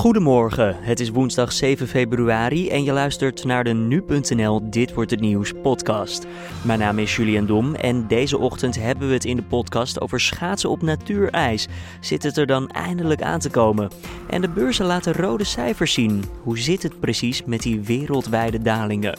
Goedemorgen, het is woensdag 7 februari en je luistert naar de Nu.nl Dit Wordt Het Nieuws podcast. Mijn naam is Julian Dom en deze ochtend hebben we het in de podcast over schaatsen op natuurijs. Zit het er dan eindelijk aan te komen? En de beurzen laten rode cijfers zien. Hoe zit het precies met die wereldwijde dalingen?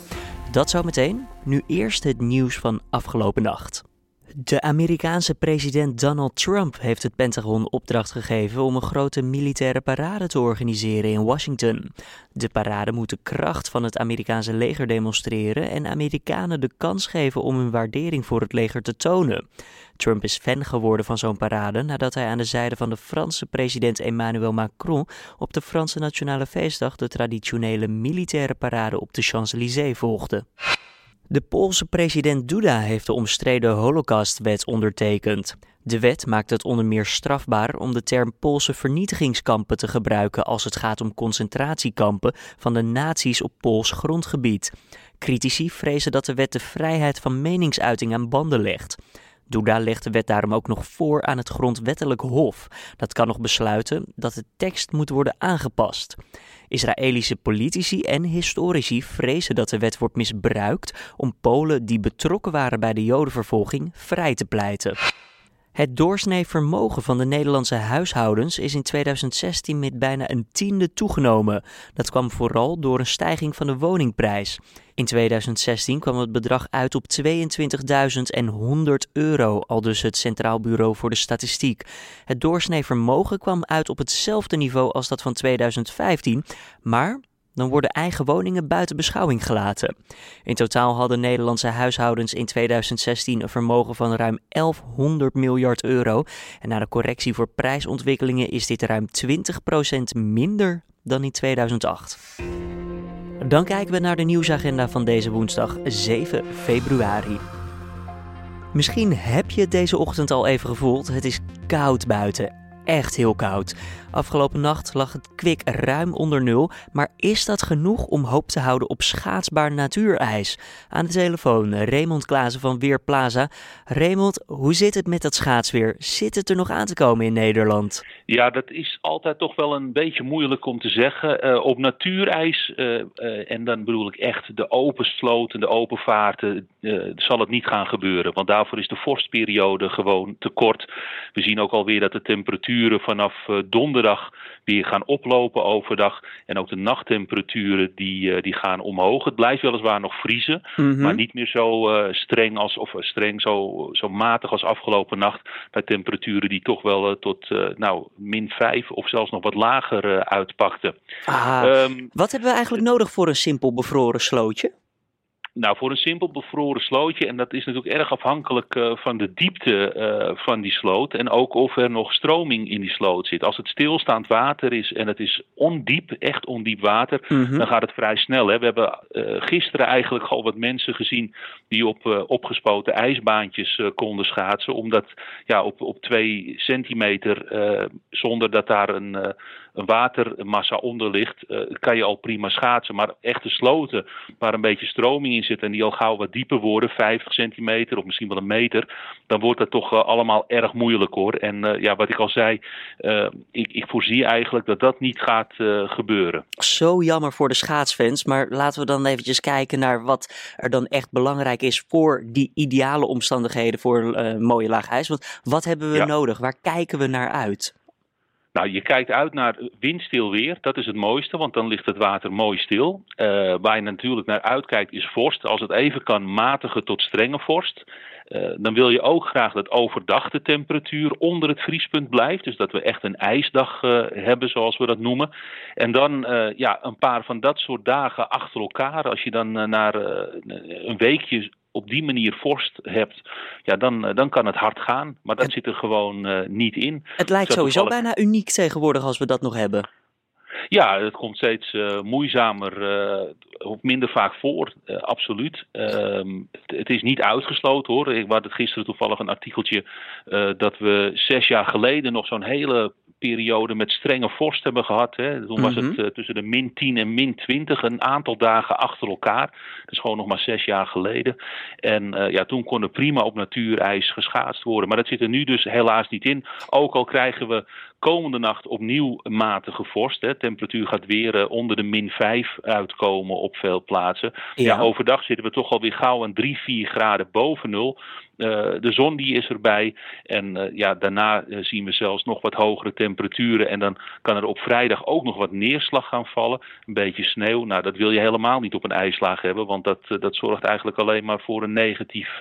Dat zou meteen, nu eerst het nieuws van afgelopen nacht. De Amerikaanse president Donald Trump heeft het Pentagon opdracht gegeven om een grote militaire parade te organiseren in Washington. De parade moet de kracht van het Amerikaanse leger demonstreren en Amerikanen de kans geven om hun waardering voor het leger te tonen. Trump is fan geworden van zo'n parade nadat hij aan de zijde van de Franse president Emmanuel Macron op de Franse Nationale Feestdag de traditionele militaire parade op de Champs-Élysées volgde. De Poolse president Duda heeft de omstreden Holocaustwet ondertekend. De wet maakt het onder meer strafbaar om de term Poolse vernietigingskampen te gebruiken als het gaat om concentratiekampen van de nazi's op Pools grondgebied. Critici vrezen dat de wet de vrijheid van meningsuiting aan banden legt. Duda legt de wet daarom ook nog voor aan het grondwettelijk hof. Dat kan nog besluiten dat de tekst moet worden aangepast. Israëlische politici en historici vrezen dat de wet wordt misbruikt om Polen die betrokken waren bij de Jodenvervolging vrij te pleiten. Het doorsnee vermogen van de Nederlandse huishoudens is in 2016 met bijna een tiende toegenomen. Dat kwam vooral door een stijging van de woningprijs. In 2016 kwam het bedrag uit op 22.100 euro, al dus het Centraal Bureau voor de Statistiek. Het doorsnee vermogen kwam uit op hetzelfde niveau als dat van 2015, maar dan worden eigen woningen buiten beschouwing gelaten. In totaal hadden Nederlandse huishoudens in 2016 een vermogen van ruim 1100 miljard euro. En na de correctie voor prijsontwikkelingen is dit ruim 20% minder dan in 2008. Dan kijken we naar de nieuwsagenda van deze woensdag 7 februari. Misschien heb je het deze ochtend al even gevoeld. Het is koud buiten echt heel koud. Afgelopen nacht lag het kwik ruim onder nul, maar is dat genoeg om hoop te houden op schaatsbaar natuurijs? Aan de telefoon Raymond Klaassen van Weerplaza. Raymond, hoe zit het met dat schaatsweer? Zit het er nog aan te komen in Nederland? Ja, dat is altijd toch wel een beetje moeilijk om te zeggen. Uh, op natuurijs, uh, uh, en dan bedoel ik echt de open sloten, de open vaarten, zal het niet gaan gebeuren. Want daarvoor is de vorstperiode gewoon te kort. We zien ook alweer dat de temperaturen vanaf donderdag weer gaan oplopen overdag. En ook de nachttemperaturen die, die gaan omhoog. Het blijft weliswaar nog vriezen, mm -hmm. maar niet meer zo streng als of streng, zo, zo matig als afgelopen nacht. Bij temperaturen die toch wel tot nou min 5 of zelfs nog wat lager uh, uitpakte. Ah, um, wat hebben we eigenlijk nodig voor een simpel bevroren slootje? Nou, voor een simpel bevroren slootje, en dat is natuurlijk erg afhankelijk uh, van de diepte uh, van die sloot en ook of er nog stroming in die sloot zit. Als het stilstaand water is en het is ondiep, echt ondiep water, mm -hmm. dan gaat het vrij snel. Hè. We hebben uh, gisteren eigenlijk al wat mensen gezien die op opgespoten ijsbaantjes konden schaatsen, omdat ja, op, op twee centimeter, zonder dat daar een een watermassa onder ligt, uh, kan je al prima schaatsen. Maar echte sloten waar een beetje stroming in zit en die al gauw wat dieper worden, 50 centimeter of misschien wel een meter, dan wordt dat toch uh, allemaal erg moeilijk hoor. En uh, ja, wat ik al zei, ik, ik, voorzie eigenlijk dat dat niet gaat gebeuren. Zo jammer voor de schaatsfans, maar laten we dan eventjes kijken naar wat er dan echt belangrijk is voor die ideale omstandigheden voor een mooie laag ijs. Want wat hebben we ja. nodig? Waar kijken we naar uit? Nou, je kijkt uit naar windstil weer. Dat is het mooiste, want dan ligt het water mooi stil. Uh, waar je natuurlijk naar uitkijkt is vorst. Als het even kan, matige tot strenge vorst. Uh, dan wil je ook graag dat overdag de temperatuur onder het vriespunt blijft. Dus dat we echt een ijsdag uh, hebben, zoals we dat noemen. En dan ja, een paar van dat soort dagen achter elkaar. Als je dan naar een weekje op die manier vorst hebt, ja, dan, dan kan het hard gaan. Maar dat zit er gewoon uh, niet in. Het lijkt sowieso bijna uniek tegenwoordig als we dat nog hebben. Ja, het komt steeds uh, moeizamer uh, of minder vaak voor, uh, absoluut. Ehm, het, het, is niet uitgesloten hoor. Ik had het gisteren toevallig een artikeltje dat we zes jaar geleden nog zo'n hele periode met strenge vorst hebben gehad. Hè. Toen was mm -hmm. het uh, tussen de min 10 en min 20 een aantal dagen achter elkaar. Dat is gewoon nog maar zes jaar geleden. En uh, ja, toen kon er prima op natuurijs geschaatst worden. Maar dat zit er nu dus helaas niet in. Ook al krijgen we Komende nacht opnieuw matige vorst. De temperatuur gaat weer onder de min 5 uitkomen op veel plaatsen. Ja. overdag zitten we toch alweer gauw aan 3, 4 graden boven nul. Uh, de zon die is erbij. En uh, ja, daarna uh, zien we zelfs nog wat hogere temperaturen. En dan kan er op vrijdag ook nog wat neerslag gaan vallen. Een beetje sneeuw. Nou, dat wil je helemaal niet op een ijslaag hebben. Want dat, dat zorgt eigenlijk alleen maar voor een negatief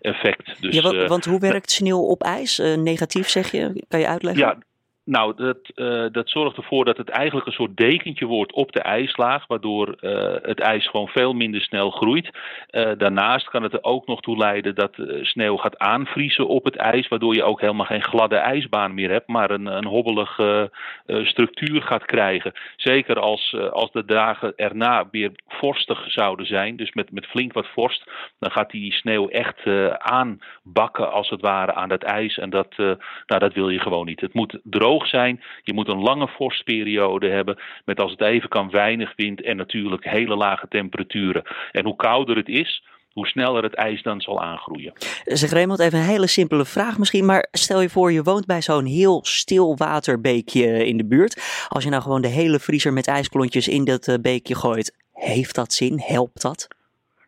effect. Dus, ja, want, want hoe werkt sneeuw op ijs? negatief zeg je? Kan je uitleggen? Ja, nou, dat, uh, dat zorgt ervoor dat het eigenlijk een soort dekentje wordt op de ijslaag, waardoor uh, het ijs gewoon veel minder snel groeit. Uh, daarnaast kan het er ook nog toe leiden dat sneeuw gaat aanvriezen op het ijs, waardoor je ook helemaal geen gladde ijsbaan meer hebt, maar een, een hobbelige structuur gaat krijgen. Zeker als, als de dagen erna weer vorstig zouden zijn, dus met, met flink wat vorst, dan gaat die sneeuw echt aanbakken als het ware aan het ijs. En dat, nou, dat wil je gewoon niet. Het moet droog zijn. Je moet een lange vorstperiode hebben met als het even kan weinig wind en natuurlijk hele lage temperaturen. En hoe kouder het is, hoe sneller het ijs dan zal aangroeien. Zeg Raymond, even een hele simpele vraag misschien, maar stel je voor je woont bij zo'n heel stil waterbeekje in de buurt. Als je nou gewoon de hele vriezer met ijsklontjes in dat eh, beekje gooit, heeft dat zin? Helpt dat?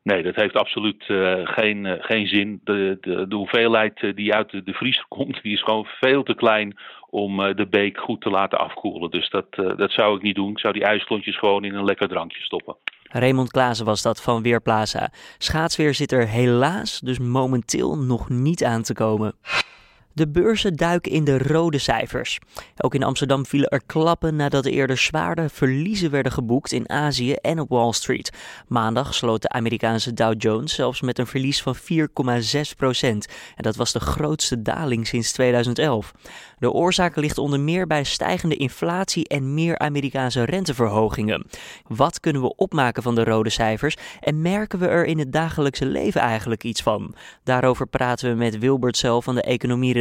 Nee, dat heeft absoluut uh, geen, uh, geen zin. De, de, de hoeveelheid die uit de, de vriezer komt, die is gewoon veel te klein om de beek goed te laten afkoelen. Dus dat, dat zou ik niet doen. Ik zou die ijsklontjes gewoon in een lekker drankje stoppen. Raymond Klaassen was dat van Weerplaza. Schaatsweer zit er helaas dus momenteel nog niet aan te komen. De beurzen duiken in de rode cijfers. Ook in Amsterdam vielen er klappen nadat er eerder zware verliezen werden geboekt in Azië en op Wall Street. Maandag sloot de Amerikaanse Dow Jones zelfs met een verlies van 4,6 procent. En dat was de grootste daling sinds 2011. De oorzaak ligt onder meer bij stijgende inflatie en meer Amerikaanse renteverhogingen. Wat kunnen we opmaken van de rode cijfers en merken we er in het dagelijkse leven eigenlijk iets van? Daarover praten we met Wilbert zelf van de economie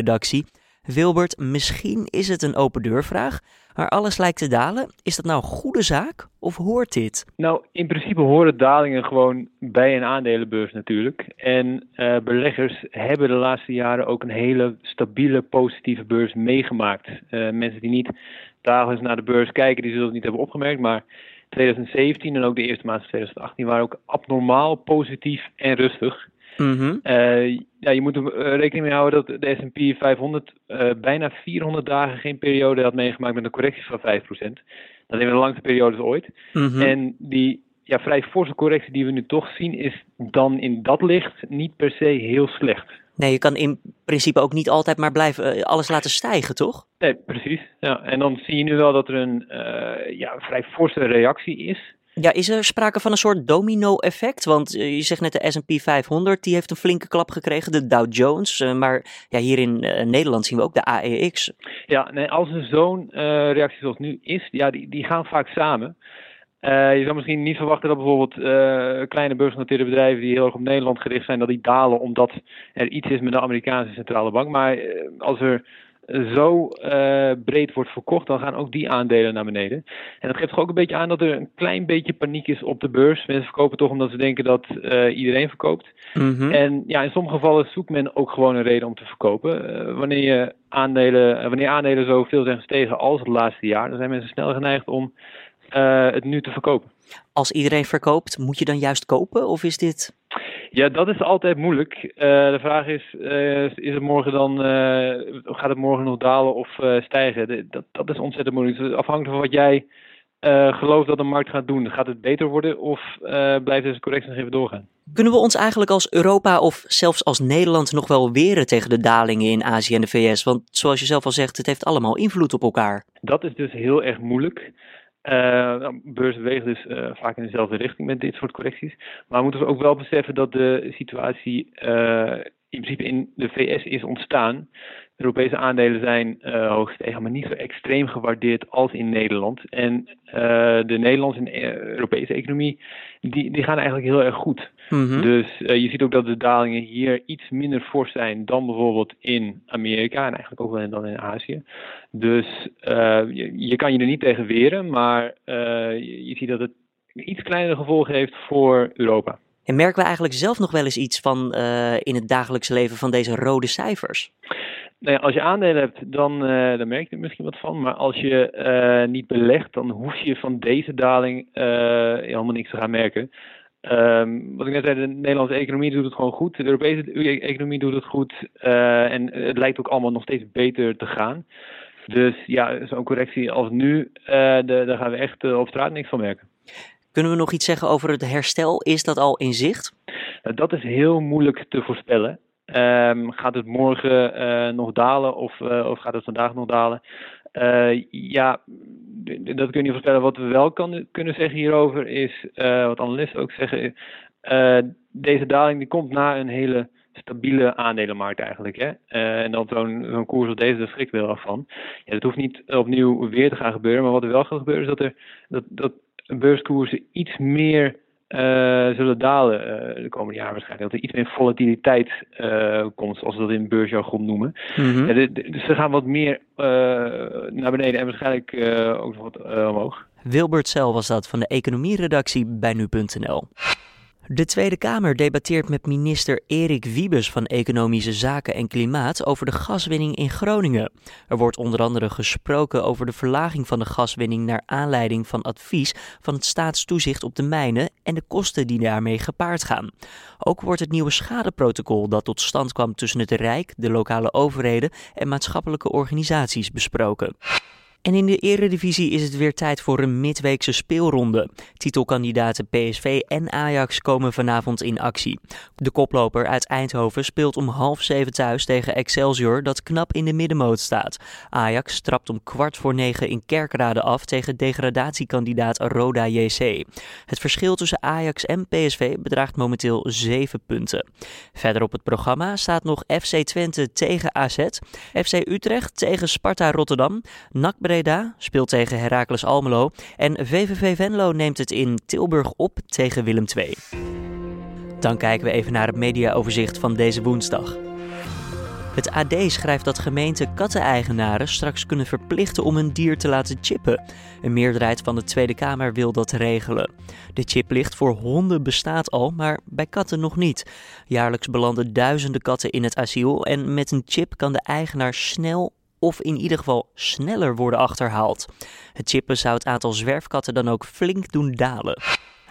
Wilbert, misschien is het een open deurvraag, maar alles lijkt te dalen. Is dat nou een goede zaak of hoort dit? Nou, in principe horen dalingen gewoon bij een aandelenbeurs natuurlijk. En uh, beleggers hebben de laatste jaren ook een hele stabiele, positieve beurs meegemaakt. Uh, mensen die niet dagelijks naar de beurs kijken, die zullen het niet hebben opgemerkt, maar 2017 en ook de eerste maand van 2018 waren ook abnormaal positief en rustig. Mm ja, je moet er eh, rekening mee houden dat de S&P 500 uh, bijna 400 dagen geen periode had meegemaakt met een correctie van 5%. Dat is de langste periode ooit. Mm En die ja, vrij forse correctie die we nu toch zien, is dan in dat licht niet per se heel slecht. Nee, je kan in principe ook niet altijd maar blijven eh, alles laten stijgen, toch? Nee, precies. Ja, en dan zie je nu wel dat er een uh, ja, vrij forse reactie is. Ja, is er sprake van een soort domino-effect? Want eh, je zegt net de S&P 500, die heeft een flinke klap gekregen, de Dow Jones. Uh, maar ja, hier in uh, Nederland zien we ook de AEX. Ja, nee, als er zo'n reactie zoals nu is, ja, die, die gaan vaak samen. je zou misschien niet verwachten dat bijvoorbeeld kleine beursgenoteerde bedrijven die heel erg op Nederland gericht zijn, dat die dalen omdat er iets is met de Amerikaanse centrale bank. Maar als er zo uh, breed wordt verkocht, dan gaan ook die aandelen naar beneden. En dat geeft toch ook een beetje aan dat er een klein beetje paniek is op de beurs. Mensen verkopen toch omdat ze denken dat uh, iedereen verkoopt. Mm -hmm. En ja, in sommige gevallen zoekt men ook gewoon een reden om te verkopen. Uh, wanneer, je aandelen, wanneer aandelen zoveel zijn gestegen als het laatste jaar, dan zijn mensen snel geneigd om het nu te verkopen. Als iedereen verkoopt, moet je dan juist kopen of is dit ja, dat is altijd moeilijk. Uh, de vraag is, uh, is het morgen dan, uh, gaat het morgen nog dalen of stijgen? Dat, dat is ontzettend moeilijk. Dus afhankelijk van wat jij gelooft dat de markt gaat doen. Gaat het beter worden of blijft deze correctie nog even doorgaan? Kunnen we ons eigenlijk als Europa of zelfs als Nederland nog wel weren tegen de dalingen in Azië en de VS? Want zoals je zelf al zegt, het heeft allemaal invloed op elkaar. Dat is dus heel erg moeilijk. Uh, beurs beweegt dus uh, vaak in dezelfde richting met dit soort correcties. Maar we moeten ook wel beseffen dat de situatie uh, in principe in de VS is ontstaan. Europese aandelen zijn uh, hoog gestegen, maar niet zo extreem gewaardeerd als in Nederland. En de Nederlandse en Europese economie, die, die gaan eigenlijk heel erg goed. Mm-hmm. Dus je ziet ook dat de dalingen hier iets minder fors zijn dan bijvoorbeeld in Amerika en eigenlijk ook wel dan in Azië. Dus je, je, kan je er niet tegen weren, maar je, je ziet dat het iets kleinere gevolgen heeft voor Europa. En merken we eigenlijk zelf nog wel eens iets van uh, in het dagelijkse leven van deze rode cijfers? Nou ja, als je aandelen hebt, dan, uh, dan merk je er misschien wat van. Maar als je uh, niet belegt, dan hoef je van deze daling helemaal niks te gaan merken. Um, wat ik net zei, de Nederlandse economie doet het gewoon goed. De Europese economie doet het goed. en het lijkt ook allemaal nog steeds beter te gaan. Dus ja, zo'n correctie als nu, daar gaan we echt op straat niks van merken. Kunnen we nog iets zeggen over het herstel? Is dat al in zicht? Nou, dat is heel moeilijk te voorspellen. Um, gaat het morgen uh, nog dalen of, uh, of gaat het vandaag nog dalen? Ja, dat kun je niet voorspellen. Wat we wel kan, kunnen zeggen hierover is, wat analisten ook zeggen, deze daling die komt na een hele stabiele aandelenmarkt eigenlijk. Hè? en dan zo'n zo'n koers als deze, daar schrik wel af van. Ja, dat hoeft niet opnieuw weer te gaan gebeuren, maar wat er wel gaat gebeuren is dat er dat, dat beurskoersen iets meer uh, zullen dalen uh, de komende jaren waarschijnlijk. Dat er iets meer volatiliteit uh, komt, zoals we dat in beursjargon noemen. Mm -hmm. ja, de, de, dus ze gaan wat meer naar beneden en waarschijnlijk ook nog wat omhoog. Wilbert Cel was dat van de economieredactie bij nu.nl. De Tweede Kamer debatteert met minister Erik Wiebes van Economische Zaken en Klimaat over de gaswinning in Groningen. Er wordt onder andere gesproken over de verlaging van de gaswinning naar aanleiding van advies van het staatstoezicht op de mijnen en de kosten die daarmee gepaard gaan. Ook wordt het nieuwe schadeprotocol dat tot stand kwam tussen het Rijk, de lokale overheden en maatschappelijke organisaties besproken. En in de Eredivisie is het weer tijd voor een midweekse speelronde. Titelkandidaten PSV en Ajax komen vanavond in actie. De koploper uit Eindhoven speelt om half zeven thuis tegen Excelsior dat knap in de middenmoot staat. Ajax trapt om kwart voor negen in Kerkrade af tegen degradatiekandidaat Roda JC. Het verschil tussen Ajax en PSV bedraagt momenteel 7 punten. Verder op het programma staat nog FC Twente tegen AZ, FC Utrecht tegen Sparta Rotterdam, NAC speelt tegen Heracles Almelo en VVV Venlo neemt het in Tilburg op tegen Willem II. Dan kijken we even naar het mediaoverzicht van deze woensdag. Het AD schrijft dat gemeenten katteneigenaren straks kunnen verplichten om een dier te laten chippen. Een meerderheid van de Tweede Kamer wil dat regelen. De chiplicht voor honden bestaat al, maar bij katten nog niet. Jaarlijks belanden duizenden katten in het asiel en met een chip kan de eigenaar snel of in ieder geval sneller worden achterhaald. Het chippen zou het aantal zwerfkatten dan ook flink doen dalen.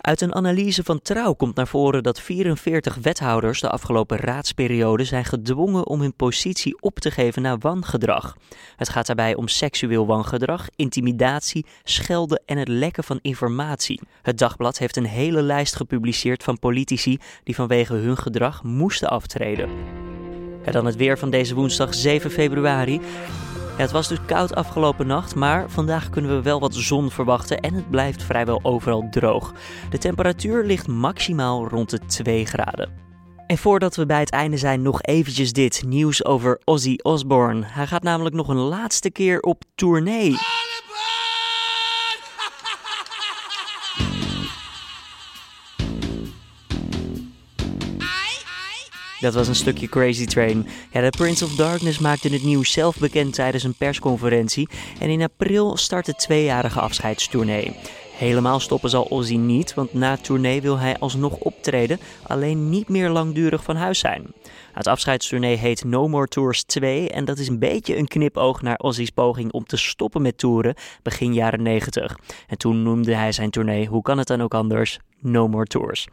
Uit een analyse van Trouw komt naar voren dat 44 wethouders de afgelopen raadsperiode zijn gedwongen om hun positie op te geven naar wangedrag. Het gaat daarbij om seksueel wangedrag, intimidatie, schelden en het lekken van informatie. Het dagblad heeft een hele lijst gepubliceerd van politici die vanwege hun gedrag moesten aftreden. Dan het weer van deze woensdag 7 februari. het was dus koud afgelopen nacht, maar vandaag kunnen we wel wat zon verwachten en het blijft vrijwel overal droog. De temperatuur ligt maximaal rond de 2 graden. En voordat we bij het einde zijn, nog eventjes dit nieuws over Ozzy Osbourne. Hij gaat namelijk nog een laatste keer op tournee. Dat was een stukje Crazy Train. Ja, de Prince of Darkness maakte het nieuws zelf bekend tijdens een persconferentie. En in april start de tweejarige afscheidstournee. Helemaal stoppen zal Ozzy niet, want na het tournee wil hij alsnog optreden, alleen niet meer langdurig van huis zijn. Het afscheidstournee heet No More Tours 2 en dat is een beetje een knipoog naar Ozzy's poging om te stoppen met toeren begin jaren 90. En toen noemde hij zijn tournee, hoe kan het dan ook anders, No More Tours.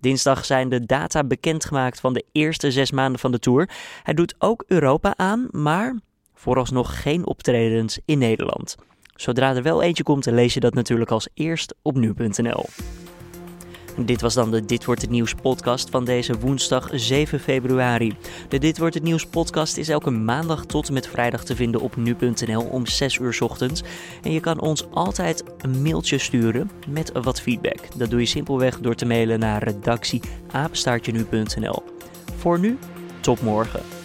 Dinsdag zijn de data bekendgemaakt van de eerste zes maanden van de tour. Hij doet ook Europa aan, maar vooralsnog geen optredens in Nederland. Zodra er wel eentje komt, lees je dat natuurlijk als eerst op nu.nl. Dit was dan de Dit wordt het nieuws podcast van deze woensdag 7 februari. De Dit wordt het nieuws podcast is elke maandag tot en met vrijdag te vinden op nu.nl om 6 uur ochtends. En je kan ons altijd een mailtje sturen met wat feedback. Dat doe je simpelweg door te mailen naar redactie Voor nu, tot morgen.